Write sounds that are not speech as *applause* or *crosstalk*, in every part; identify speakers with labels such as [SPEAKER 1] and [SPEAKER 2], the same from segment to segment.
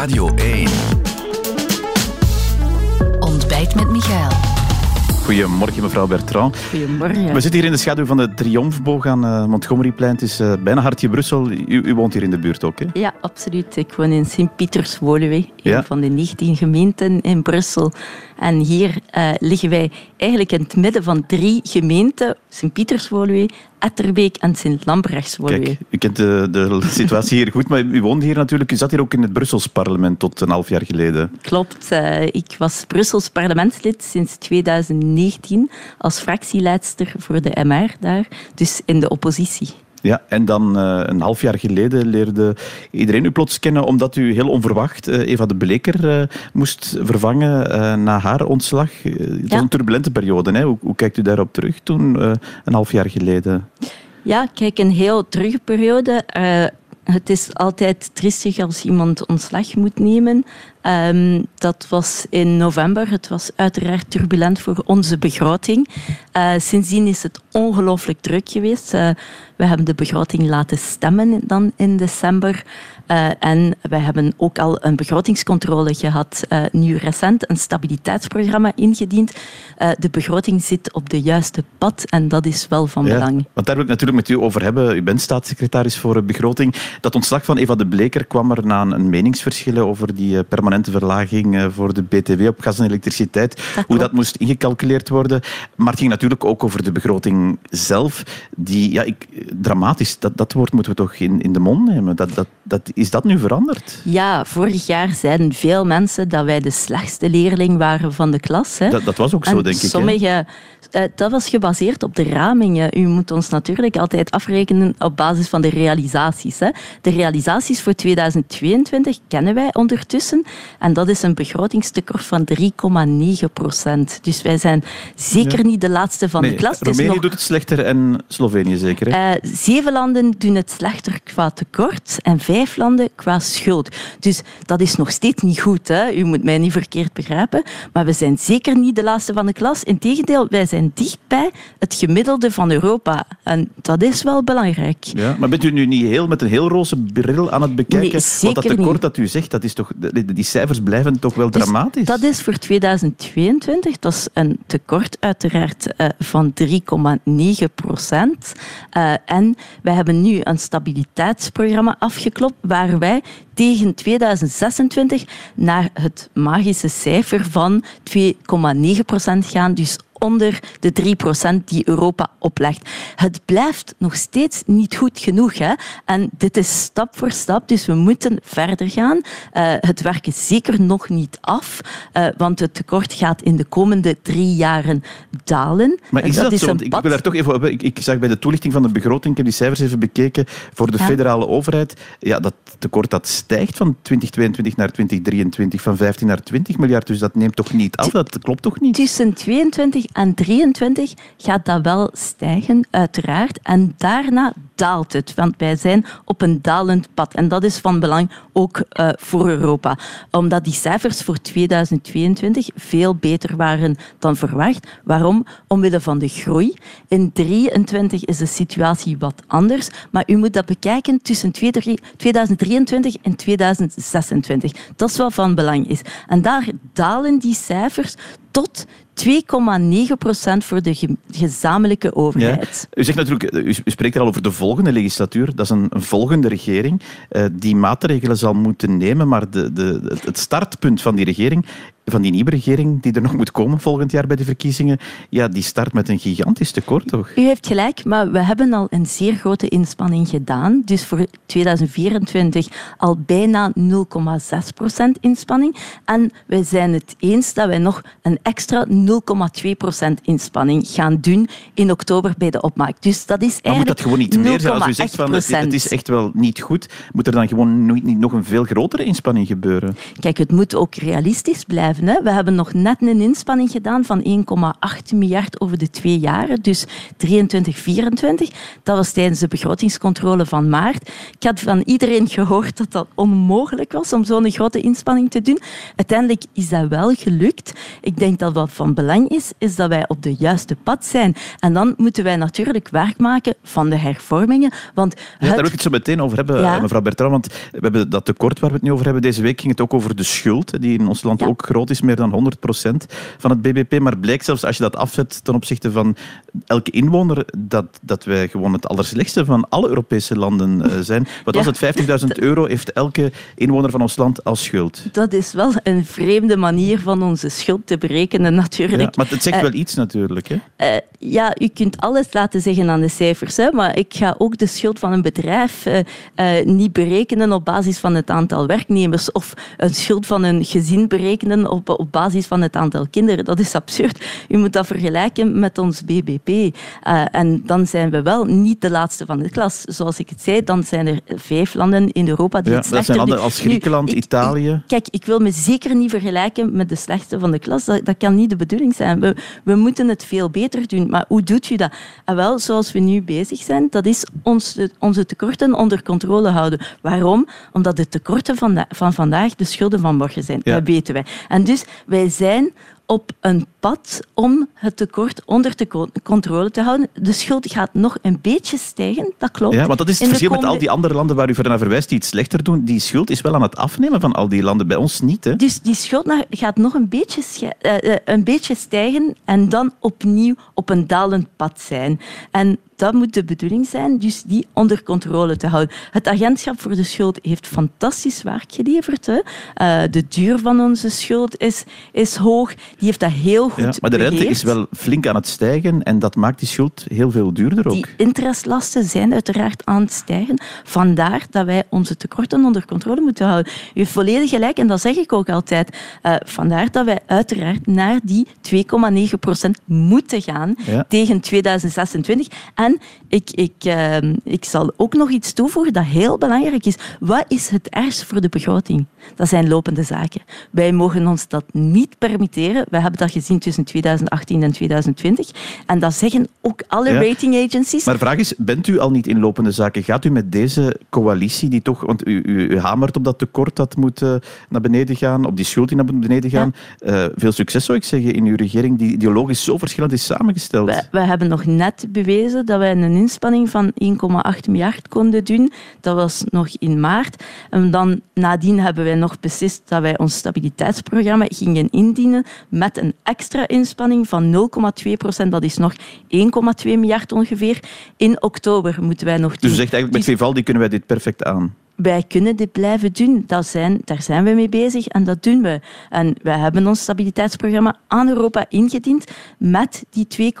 [SPEAKER 1] Radio 1.
[SPEAKER 2] Ontbijt met Michael.
[SPEAKER 3] Goedemorgen, mevrouw Bertrand.
[SPEAKER 2] Goedemorgen.
[SPEAKER 3] We zitten hier in de schaduw van de Triomfboog aan uh, Montgomeryplein. Het is uh, bijna hartje Brussel. U, u, woont hier in de buurt ook, hè?
[SPEAKER 2] Ja, absoluut. Ik woon in Sint-Pieters-Woluwe, een
[SPEAKER 3] Ja.
[SPEAKER 2] van de 19 gemeenten in Brussel. En hier uh, liggen wij eigenlijk in het midden van drie gemeenten. Sint-Pieters-Woluwe, Etterbeek en Sint-Lambrechtswoluwe.
[SPEAKER 3] Kijk, u kent de, de situatie hier goed, maar u woont hier natuurlijk. U zat hier ook in het Brussels parlement tot een half jaar geleden.
[SPEAKER 2] Klopt. Uh, ik was Brussels parlementslid sinds 2019 als fractieleidster voor de MR daar, dus in de oppositie.
[SPEAKER 3] Ja, en dan uh, een half jaar geleden leerde iedereen u plots kennen omdat u heel onverwacht uh, Eva de Bleker uh, moest vervangen na haar ontslag. Het was
[SPEAKER 2] Ja.
[SPEAKER 3] een turbulente periode. Hè? Hoe, hoe kijkt u daarop terug toen, een half jaar geleden?
[SPEAKER 2] Ja, kijk, een heel terug periode. Het is altijd triestig als iemand ontslag moet nemen. Um, dat was in november. Het was uiteraard turbulent voor onze begroting. Uh, sindsdien is het ongelooflijk druk geweest. Uh, we hebben de begroting laten stemmen dan in december. Uh, en we hebben ook al een begrotingscontrole gehad, nu recent, een stabiliteitsprogramma ingediend. De begroting zit op de juiste pad en dat is wel van
[SPEAKER 3] ja,
[SPEAKER 2] belang.
[SPEAKER 3] Want daar wil ik natuurlijk met u over hebben. U bent staatssecretaris voor begroting. Dat ontslag van Eva de Bleker kwam er na een meningsverschillen over die uh, permanente verlaging uh, voor de BTW op gas en elektriciteit.
[SPEAKER 2] Dat
[SPEAKER 3] hoe dat moest ingecalculeerd worden. Maar het ging natuurlijk ook over de begroting zelf. Die, ja, ik, dramatisch, dat, dat woord moeten we toch in, in de mond nemen. Dat, dat, dat, is dat nu veranderd?
[SPEAKER 2] Ja, vorig jaar zeiden veel mensen dat wij de slechtste leerling waren van de klas. Hè.
[SPEAKER 3] Dat, dat was ook zo,
[SPEAKER 2] En
[SPEAKER 3] denk ik.
[SPEAKER 2] Sommige, uh, dat was gebaseerd op de ramingen. U moet ons natuurlijk altijd afrekenen op basis van de realisaties. Hè. De realisaties voor 2022 kennen wij ondertussen. En dat is een begrotingstekort van 3,9 procent. Dus wij zijn zeker
[SPEAKER 3] Ja.
[SPEAKER 2] niet de laatste van
[SPEAKER 3] Nee,
[SPEAKER 2] de klas.
[SPEAKER 3] Roemenië
[SPEAKER 2] nog-
[SPEAKER 3] doet het slechter en Slovenië zeker. Hè?
[SPEAKER 2] eh, zeven landen doen het slechter qua tekort en vijf landen qua schuld. Dus dat is nog steeds niet goed. Hè? U moet mij niet verkeerd begrijpen. Maar we zijn zeker niet de laatste van de klas. Integendeel, wij zijn dicht bij het gemiddelde van Europa. En dat is wel belangrijk.
[SPEAKER 3] Ja, maar bent u nu niet heel, met een heel roze bril aan het bekijken?
[SPEAKER 2] Nee,
[SPEAKER 3] Want dat tekort
[SPEAKER 2] niet.
[SPEAKER 3] dat u zegt, dat is toch, die, die cijfers blijven toch wel
[SPEAKER 2] Dus
[SPEAKER 3] dramatisch?
[SPEAKER 2] Dat is voor 2022. Dat is een tekort uiteraard eh, van 3,9 procent. Eh, en wij hebben nu een stabiliteitsprogramma afgeklopt waar wij tegen 2026 naar het magische cijfer van 2,9 procent gaan. Dus onder de 3 procent die Europa oplegt. Het blijft nog steeds niet goed genoeg. Hè? En dit is stap voor stap, dus we moeten verder gaan. Uh, het werk is zeker nog niet af, uh, want het tekort gaat in de komende drie jaren dalen.
[SPEAKER 3] Maar is dat,
[SPEAKER 2] is
[SPEAKER 3] zo? Want ik wil daar toch even op. Ik, ik zag bij de toelichting van de begroting, ik heb die cijfers even bekeken, voor de
[SPEAKER 2] Ja.
[SPEAKER 3] federale overheid, ja, dat tekort dat stijgt van 2022 naar 2023, van 15 naar 20 miljard. Dus dat neemt toch niet af? Dat klopt toch niet?
[SPEAKER 2] Tussen 22 en 23 gaat dat wel stijgen, uiteraard. En daarna daalt het, want wij zijn op een dalend pad. En dat is van belang ook uh, voor Europa. Omdat die cijfers voor 2022 veel beter waren dan verwacht. Waarom? Omwille van de groei. In 2023 is de situatie wat anders. Maar u moet dat bekijken tussen 2023 en 2026. Dat is wat van belang is. En daar dalen die cijfers tot 2,9 procent voor de ge gezamenlijke overheid.
[SPEAKER 3] Ja. U, zegt natuurlijk, u, u spreekt er al over de volgende legislatuur. Dat is een, volgende regering uh, die maatregelen zal moeten nemen. Maar de, de, het startpunt van die regering, van die nieuwe regering die er nog moet komen volgend jaar bij de verkiezingen, ja, die start met een gigantisch tekort, toch?
[SPEAKER 2] U heeft gelijk, maar we hebben al een zeer grote inspanning gedaan. Dus voor 2024 al bijna 0,6 procent inspanning. En we zijn het eens dat wij nog een extra 0,2 procent inspanning gaan doen in oktober bij de opmaak. Dus dat is
[SPEAKER 3] Maar moet
[SPEAKER 2] eigenlijk
[SPEAKER 3] dat gewoon niet meer zijn? Als u zegt van het,
[SPEAKER 2] 0,8%.
[SPEAKER 3] het is echt wel niet goed, moet er dan gewoon niet nog een veel grotere inspanning gebeuren?
[SPEAKER 2] Kijk, het moet ook realistisch blijven. Hè. We hebben nog net een inspanning gedaan van 1,8 miljard over de twee jaren, dus 23, 24. Dat was tijdens de begrotingscontrole van maart. Ik had van iedereen gehoord dat dat onmogelijk was om zo'n grote inspanning te doen. Uiteindelijk is dat wel gelukt. Ik denk dat wat van belang is, is dat wij op de juiste pad zijn. En dan moeten wij natuurlijk werk maken van de hervormingen. Want
[SPEAKER 3] ja, Daar wil ik het zo meteen over hebben, mevrouw Bertrand. Want we hebben dat tekort waar we het nu over hebben. Deze week ging het ook over de schuld, die in ons land ook groot is, meer dan 100% van het BBP. Maar blijkt zelfs als je dat afzet ten opzichte van elke inwoner, dat, dat wij gewoon het allerslechtste van alle Europese landen uh, zijn. Wat was het? 50.000 *laughs* euro heeft elke inwoner van ons land als schuld.
[SPEAKER 2] Dat is wel een vreemde manier van onze schuld te berekenen, natuurlijk. Ja,
[SPEAKER 3] maar het zegt uh, wel iets, natuurlijk. Hè?
[SPEAKER 2] Uh, ja, u kunt alles laten zeggen aan de cijfers, hè, maar ik ga ook de schuld van een bedrijf niet berekenen op basis van het aantal werknemers of een schuld van een gezin berekenen op, op basis van het aantal kinderen. Dat is absurd. U moet dat vergelijken met ons BBP. en dan zijn we wel niet de laatste van de klas. Zoals ik het zei, dan zijn er vijf landen in Europa die
[SPEAKER 3] ja,
[SPEAKER 2] het slechter
[SPEAKER 3] Dat zijn als Griekenland, Italië.
[SPEAKER 2] kijk, ik wil me zeker niet vergelijken met de slechtste van de klas. Dat, dat kan niet de bedoeling zijn. We, we, moeten het veel beter doen. Maar hoe doet u dat? En wel, zoals we nu bezig zijn, dat is ons, onze tekorten onder controle houden. Waarom? Omdat de tekorten van, van vandaag de schulden van morgen zijn. Dat weten wij. En dus wij zijn op een pad om het tekort onder de controle te houden. De schuld gaat nog een beetje stijgen, dat klopt.
[SPEAKER 3] Ja, want dat is het verschil met al die andere landen waar u naar verwijst die het slechter doen. Die schuld is wel aan het afnemen van al die landen, bij ons niet. Hè?
[SPEAKER 2] Dus die schuld gaat nog een beetje, uh, een beetje stijgen en dan opnieuw op een dalend pad zijn. En dat moet de bedoeling zijn, dus die onder controle te houden. Het agentschap voor de schuld heeft fantastisch werk geleverd. Hè. Uh, de duur van onze schuld is, is hoog. Die heeft dat heel goed ja,
[SPEAKER 3] Maar de rente is wel flink aan het stijgen en dat maakt die schuld heel veel duurder ook.
[SPEAKER 2] Die interesslasten zijn uiteraard aan het stijgen. Vandaar dat wij onze tekorten onder controle moeten houden. U heeft volledig gelijk en dat zeg ik ook altijd. Uh, vandaar dat wij uiteraard naar die 2,9 procent moeten gaan ja. tegen 2026. En ik, ik, uh, ik zal ook nog iets toevoegen dat heel belangrijk is. Wat is het ergste voor de begroting? Dat zijn lopende zaken. Wij mogen ons dat niet permitteren. We hebben dat gezien tussen 2018 en 2020. En dat zeggen ook alle ja. rating agencies.
[SPEAKER 3] Maar de vraag is, bent u al niet in lopende zaken? Gaat u met deze coalitie, die toch... Want u, u, u hamert op dat tekort dat moet uh, naar beneden gaan, op die schuld die naar beneden gaan. Ja. Uh, veel succes, zou ik zeggen, in uw regering, die ideologisch zo verschillend is samengesteld.
[SPEAKER 2] We, we hebben nog net bewezen dat wij een inspanning van 1,8 miljard konden doen. Dat was nog in maart. En dan nadien hebben wij nog beslist dat wij ons stabiliteitsprogramma gingen indienen met een extra inspanning van 0,2 procent. Dat is nog 1,2 miljard ongeveer. In oktober moeten wij nog doen.
[SPEAKER 3] Dus u zegt eigenlijk met Vivaldi kunnen wij dit perfect aan?
[SPEAKER 2] Wij kunnen dit blijven doen. Dat zijn, daar zijn we mee bezig en dat doen we. En wij hebben ons stabiliteitsprogramma aan Europa ingediend met die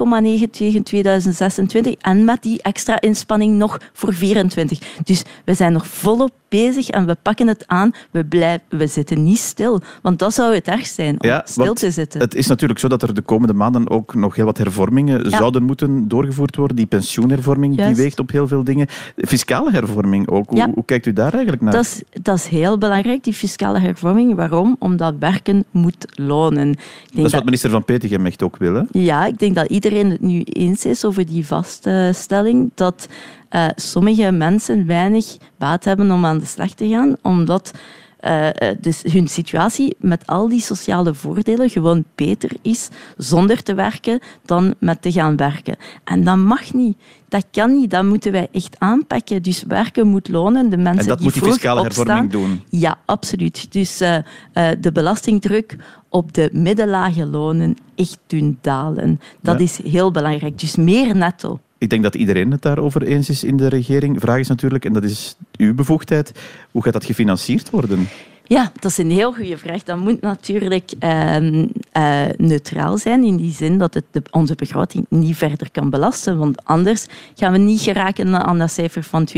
[SPEAKER 2] 2,9 tegen 2026 en met die extra inspanning nog voor 24. Dus we zijn nog volop bezig en we pakken het aan. We, blijven, we zitten niet stil, want dat zou het erg zijn om ja, stil te zitten.
[SPEAKER 3] Het is natuurlijk zo dat er de komende maanden ook nog heel wat hervormingen zouden moeten doorgevoerd worden. Die pensioenhervorming die weegt op heel veel dingen. Fiscale hervorming ook. Hoe, hoe kijkt u daar eigenlijk naar?
[SPEAKER 2] Dat is, dat is heel belangrijk, die fiscale hervorming. Waarom? Omdat werken moet lonen.
[SPEAKER 3] dat is wat minister Van Petegem echt ook wil. Hè?
[SPEAKER 2] Ja, ik denk dat iedereen het nu eens is over die vaststelling dat uh, sommige mensen weinig baat hebben om aan de slag te gaan, omdat uh, dus hun situatie met al die sociale voordelen gewoon beter is zonder te werken dan met te gaan werken. En dat mag niet. Dat kan niet. Dat moeten wij echt aanpakken. Dus werken moet lonen. De mensen en
[SPEAKER 3] dat
[SPEAKER 2] die
[SPEAKER 3] moet die fiscale hervorming doen?
[SPEAKER 2] Ja, absoluut. Dus uh, de belastingdruk op de middenlage lonen echt doen dalen. Dat ja. is heel belangrijk. Dus meer netto
[SPEAKER 3] ik denk dat iedereen het daarover eens is in de regering. De vraag is natuurlijk, en dat is uw bevoegdheid, hoe gaat dat gefinancierd worden?
[SPEAKER 2] Ja, dat is een heel goede vraag. Dat moet natuurlijk uh, uh, neutraal zijn in die zin dat het de, onze begroting niet verder kan belasten, want anders gaan we niet geraken aan dat cijfer van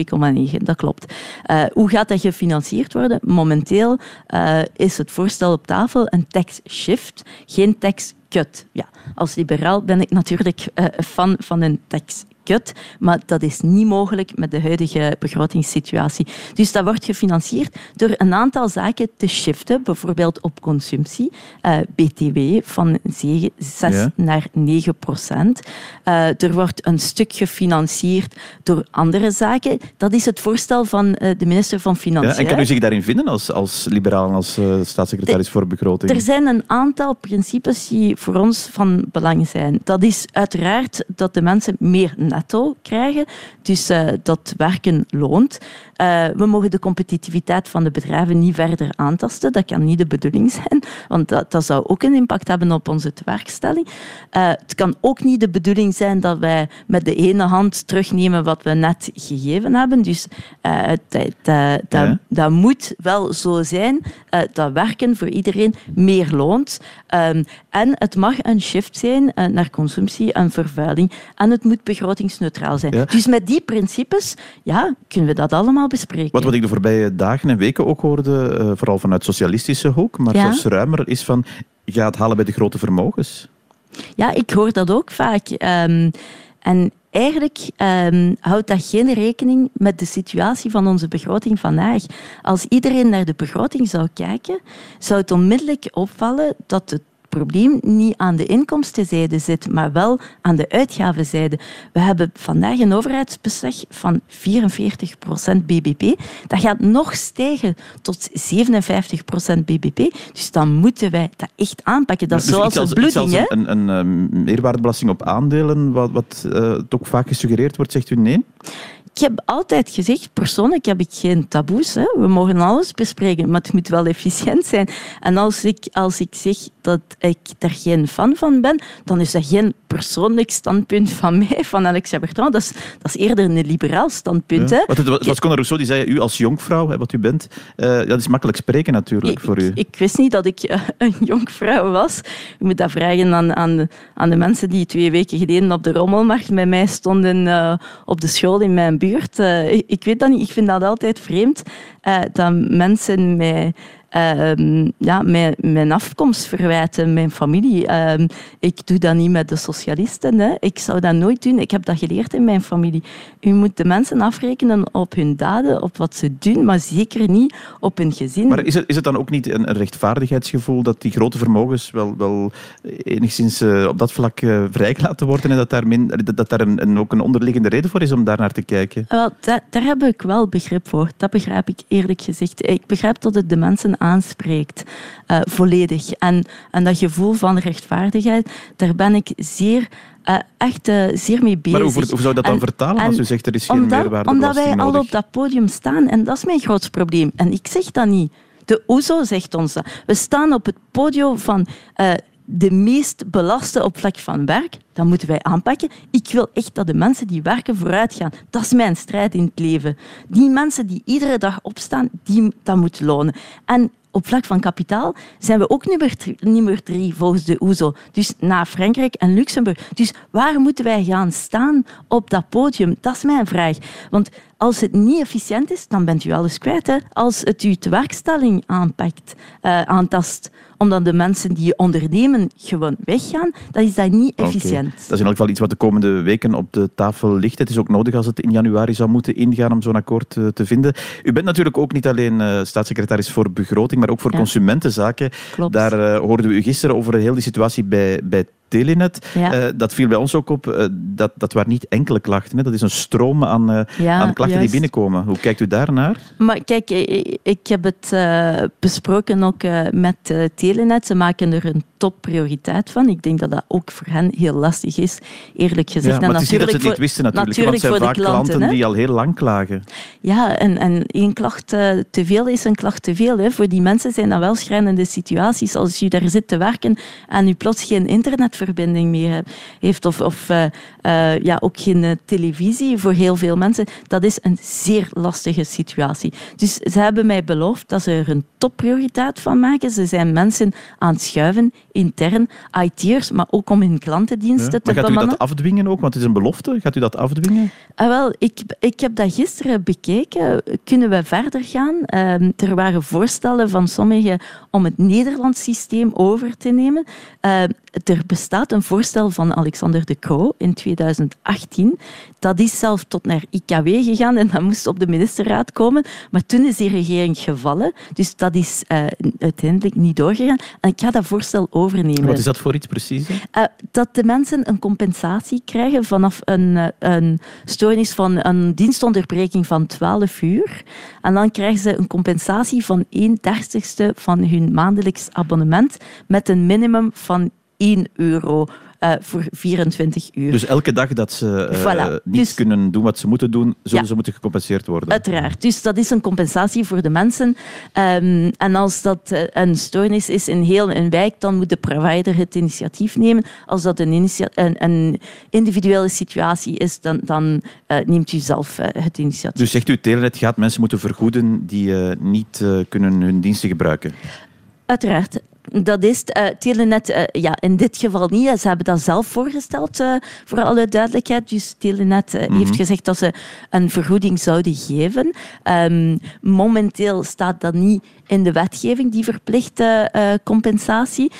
[SPEAKER 2] 2,9. Dat klopt. Uh, hoe gaat dat gefinancierd worden? Momenteel eh, is het voorstel op tafel een tax shift, geen tax cut. Ja, als liberaal ben ik natuurlijk fan van een tax kut, maar dat is niet mogelijk met de huidige begrotingssituatie. Dus dat wordt gefinancierd door een aantal zaken te shiften, bijvoorbeeld op consumptie, uh, eh, BTW van 6 naar 9 procent. Uh, er wordt een stuk gefinancierd door andere zaken. Dat is het voorstel van uh, de minister van Financiën. Ja,
[SPEAKER 3] en kan u zich daarin vinden als, als liberaal en als staatssecretaris voor begroting?
[SPEAKER 2] Er zijn een aantal principes die voor ons van belang zijn. Dat is uiteraard dat de mensen meer netto krijgen, dus uh, dat werken loont. Uh, we mogen de competitiviteit van de bedrijven niet verder aantasten. Dat kan niet de bedoeling zijn, want dat, dat zou ook een impact hebben op onze tewerkstelling. Uh, het kan ook niet de bedoeling zijn dat wij met de ene hand terugnemen wat we net gegeven hebben. Dus dat, dat, moet wel zo zijn dat werken voor iedereen meer loont. Um, en het mag een shift zijn naar consumptie en vervuiling. En het moet begrotingsneutraal zijn. Dus met die principes ja, kunnen we dat allemaal bespreken.
[SPEAKER 3] Wat, wat ik de voorbije dagen en weken ook hoorde, uh, vooral vanuit socialistische hoek, maar ja. zelfs ruimer, is van ga het halen bij de grote vermogens.
[SPEAKER 2] Ja, ik hoor dat ook vaak. Um, en eigenlijk um, houdt dat geen rekening met de situatie van onze begroting vandaag. Als iedereen naar de begroting zou kijken, zou het onmiddellijk opvallen dat het probleem niet aan de inkomstenzijde zit, maar wel aan de uitgavenzijde. We hebben vandaag een overheidsbeslag van 44% BBP. Dat gaat nog stijgen tot 57% BBP. Dus dan moeten wij dat echt aanpakken. Dat is dus zoals de bloeding.
[SPEAKER 3] Een, een, een, een meerwaardebelasting op aandelen, wat, wat uh, toch vaak gesuggereerd wordt, zegt u nee?
[SPEAKER 2] Ik heb altijd gezegd, persoonlijk heb ik geen taboes. Hè. We mogen alles bespreken, maar het moet wel efficiënt zijn. En als ik, als ik zeg dat ik daar geen fan van ben, dan is dat geen persoonlijk standpunt van mij, van Alexia Bertrand. Dat is, dat is eerder een liberaal standpunt. Ja. Hè.
[SPEAKER 3] Wat, zoals Conor Rousseau, die zei, u als jonkvrouw, hè, wat u bent, uh, dat is makkelijk spreken natuurlijk voor u.
[SPEAKER 2] Ik, wist niet dat ik uh, *laughs* een jonkvrouw was. Je moet dat vragen aan, aan, aan de mensen die twee weken geleden op de rommelmarkt met mij stonden uh, op de school in mijn buurt. Uh, ik, weet dat niet, ik vind dat altijd vreemd uh, dat mensen mij uh, ja, mijn, mijn afkomst verwijten, mijn familie. Uh, ik doe dat niet met de socialisten. Hè. Ik zou dat nooit doen. Ik heb dat geleerd in mijn familie. U moet de mensen afrekenen op hun daden, op wat ze doen, maar zeker niet op hun gezin.
[SPEAKER 3] Maar is het, is het dan ook niet een, een rechtvaardigheidsgevoel dat die grote vermogens wel, wel enigszins uh, op dat vlak uh, vrijgelaten worden en dat daar, min, dat daar een, een, ook een onderliggende reden voor is om daar naar te kijken?
[SPEAKER 2] Wel, daar, daar heb ik wel begrip voor. Dat begrijp ik eerlijk gezegd. Ik begrijp dat het de mensen aanspreekt, uh, volledig. En, en dat gevoel van rechtvaardigheid, daar ben ik zeer uh, echt uh, zeer mee bezig.
[SPEAKER 3] Maar hoe, hoe zou dat dan vertalen als u zegt er is geen
[SPEAKER 2] omdat,
[SPEAKER 3] meerwaarde
[SPEAKER 2] Omdat wij al op dat podium staan en dat is mijn grootste probleem. En ik zeg dat niet. De OESO zegt ons dat. We staan op het podium van uh, de meest belaste op vlak van werk. Dat moeten wij aanpakken. Ik wil echt dat de mensen die werken vooruit gaan. Dat is mijn strijd in het leven. Die mensen die iedere dag opstaan, die, dat moet lonen. En op vlak van kapitaal zijn we ook nummer, nummer drie volgens de OESO. Dus na Frankrijk en Luxemburg. Dus waar moeten wij gaan staan op dat podium? Dat is mijn vraag. Want als het niet efficiënt is, dan bent u alles kwijt. Hè? Als het uw tewerkstelling aanpakt, uh, aantast, omdat de mensen die ondernemen gewoon weggaan, dan is dat niet efficiënt.
[SPEAKER 3] Dat is in elk geval iets wat de komende weken op de tafel ligt. Het is ook nodig als het in januari zou moeten ingaan om zo'n akkoord uh, te vinden. U bent natuurlijk ook niet alleen uh, staatssecretaris voor begroting, maar ook voor ja. consumentenzaken.
[SPEAKER 2] Klopt.
[SPEAKER 3] Daar hoorden we u gisteren over heel die situatie bij, bij Telenet. Ja. Uh, dat viel bij ons ook op. Uh, dat, dat waren niet enkele klachten. Hè. Dat is een stroom aan, uh, ja, aan klachten juist. die binnenkomen. Hoe kijkt u daar naar?
[SPEAKER 2] Maar kijk, ik, ik heb het besproken ook met Telenet. Ze maken er een topprioriteit van. Ik denk dat dat ook voor hen heel lastig is, eerlijk gezegd.
[SPEAKER 3] Ja, maar het is niet dat ze het niet wisten natuurlijk, natuurlijk want het zijn vaak klanten, klanten die al heel lang klagen.
[SPEAKER 2] Ja, en, en één klacht te veel is een klacht te veel. Hè. Voor die mensen zijn dat wel schrijnende situaties. Als je daar zit te werken en je plots geen internet verbinding meer heeft of, of uh, uh, ja, ook geen uh, televisie voor heel veel mensen. Dat is een zeer lastige situatie. Dus ze hebben mij beloofd dat ze er een topprioriteit van maken. Ze zijn mensen aan het schuiven, intern, IT'ers, maar ook om hun klantendiensten ja, te
[SPEAKER 3] gaat
[SPEAKER 2] bemannen.
[SPEAKER 3] Gaat u dat afdwingen ook? Want het is een belofte. Gaat u dat afdwingen?
[SPEAKER 2] Ah, wel, ik, ik heb dat gisteren bekeken. Kunnen we verder gaan? Uh, er waren voorstellen van sommigen om het Nederlands systeem over te nemen. Uh, er bestaat bestaat een voorstel van Alexander de Croo in 2018. Dat is zelf tot naar IKW gegaan en dat moest op de ministerraad komen. Maar toen is die regering gevallen. Dus dat is uh, uiteindelijk niet doorgegaan. En ik ga dat voorstel overnemen.
[SPEAKER 3] Wat is dat voor iets precies? Uh,
[SPEAKER 2] dat de mensen een compensatie krijgen vanaf een, uh, een stoornis van een dienstonderbreking van 12 uur. En dan krijgen ze een compensatie van 1 dertigste van hun maandelijks abonnement met een minimum van 1 euro uh, voor 24 uur.
[SPEAKER 3] Dus elke dag dat ze uh, voilà. niet dus, kunnen doen wat ze moeten doen, zullen ja, ze moeten gecompenseerd worden?
[SPEAKER 2] Uiteraard. Dus dat is een compensatie voor de mensen. Um, en als dat uh, een stoornis is in heel een wijk, dan moet de provider het initiatief nemen. Als dat een, een, een individuele situatie is, dan, dan neemt u zelf het initiatief.
[SPEAKER 3] Dus zegt u, Telenet gaat mensen moeten vergoeden die niet kunnen hun diensten gebruiken?
[SPEAKER 2] Uiteraard. Dat is uh, Telenet uh, ja, in dit geval niet. Ze hebben dat zelf voorgesteld, uh, voor alle duidelijkheid. Dus Telenet mm -hmm. heeft gezegd dat ze een vergoeding zouden geven. Um, momenteel staat dat niet in de wetgeving, die verplichte compensatie.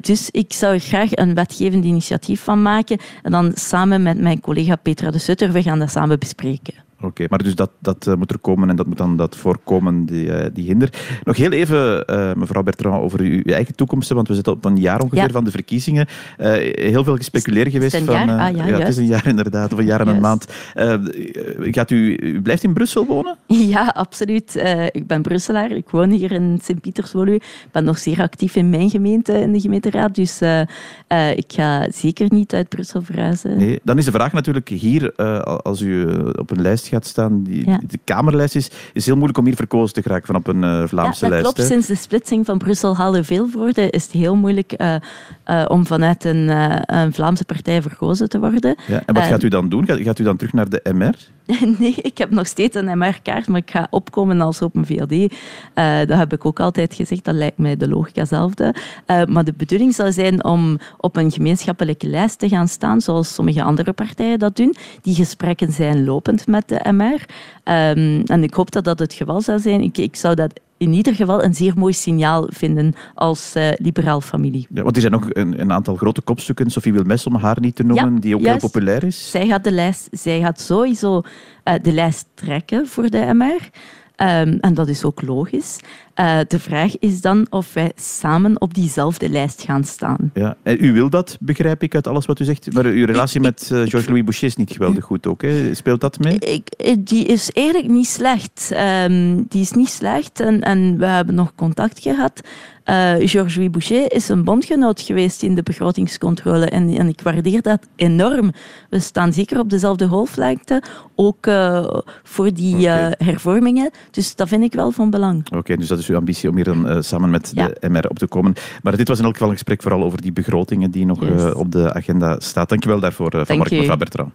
[SPEAKER 2] dus ik zou er graag een wetgevend initiatief van maken. En dan samen met mijn collega Petra de Sutter, we gaan dat samen bespreken.
[SPEAKER 3] Oké, maar dus dat, dat uh, moet er komen en dat moet dan dat voorkomen, die, uh, die hinder. Nog heel even, uh, mevrouw Bertrand, over uw, uw, eigen toekomsten, want we zitten op een jaar ongeveer ja. van de verkiezingen. heel veel gespeculeerd geweest.
[SPEAKER 2] Het
[SPEAKER 3] is
[SPEAKER 2] een
[SPEAKER 3] van,
[SPEAKER 2] jaar, ah, ja,
[SPEAKER 3] ja, het is een jaar inderdaad, of een jaar en een maand. gaat u, u blijft in Brussel wonen? *laughs*
[SPEAKER 2] Ja, absoluut. ik ben Brusselaar, ik woon hier in Sint-Pieterswoluwe. Ik ben nog zeer actief in mijn gemeente, in de gemeenteraad, dus ik ga zeker niet uit Brussel verhuizen.
[SPEAKER 3] Nee, dan is de vraag natuurlijk hier, als u op een lijst gaat staan, die, ja. de Kamerlijst is, is heel moeilijk om hier verkozen te geraken van op een uh, Vlaamse
[SPEAKER 2] ja,
[SPEAKER 3] dat
[SPEAKER 2] lijst. Klopt. Sinds de splitsing van Brussel-Halle-Vilvoorde is het heel moeilijk uh, uh, om vanuit een, een, Vlaamse partij verkozen te worden.
[SPEAKER 3] Ja, en wat gaat u dan doen? Gaat, gaat u dan terug naar de MR? *laughs*
[SPEAKER 2] nee, ik heb nog steeds een MR-kaart, maar ik ga opkomen als Open VLD. Uh, dat heb ik ook altijd gezegd, dat lijkt mij de logica zelfde. Uh, maar de bedoeling zou zijn om op een gemeenschappelijke lijst te gaan staan, zoals sommige andere partijen dat doen. Die gesprekken zijn lopend met de MR. Ehm, en ik hoop dat dat het geval zou zijn. Ik, ik zou dat in ieder geval een zeer mooi signaal vinden als uh, liberaal familie.
[SPEAKER 3] Ja, want er zijn nog een, een, aantal grote kopstukken, Sophie Wilmes om haar niet te noemen,
[SPEAKER 2] ja,
[SPEAKER 3] die ook
[SPEAKER 2] juist.
[SPEAKER 3] heel populair is.
[SPEAKER 2] Zij gaat de lijst, zij gaat sowieso uh, de lijst trekken voor de MR. Um, en dat is ook logisch. Uh, de vraag is dan of wij samen op diezelfde lijst gaan staan.
[SPEAKER 3] Ja, en u wil dat, begrijp ik uit alles wat u zegt. Maar uw relatie ik, met uh, Georges-Louis Boucher is niet geweldig goed ook. Hè? Speelt dat mee?
[SPEAKER 2] Ik, die is eigenlijk niet slecht. Um, die is niet slecht en, en we hebben nog contact gehad. Uh, Georges-Louis Boucher is een bondgenoot geweest in de begrotingscontrole en, en, ik waardeer dat enorm. We staan zeker op dezelfde golflengte, ook uh, voor die okay. uh, hervormingen. Dus dat vind ik wel van belang.
[SPEAKER 3] Oké, okay, dus dat is uw ambitie om hier dan samen met ja. de MR op te komen. Maar dit was in elk geval een gesprek vooral over die begrotingen die nog yes. op de agenda staat. Dankjewel daarvoor, Van Mark, mevrouw Bertrand.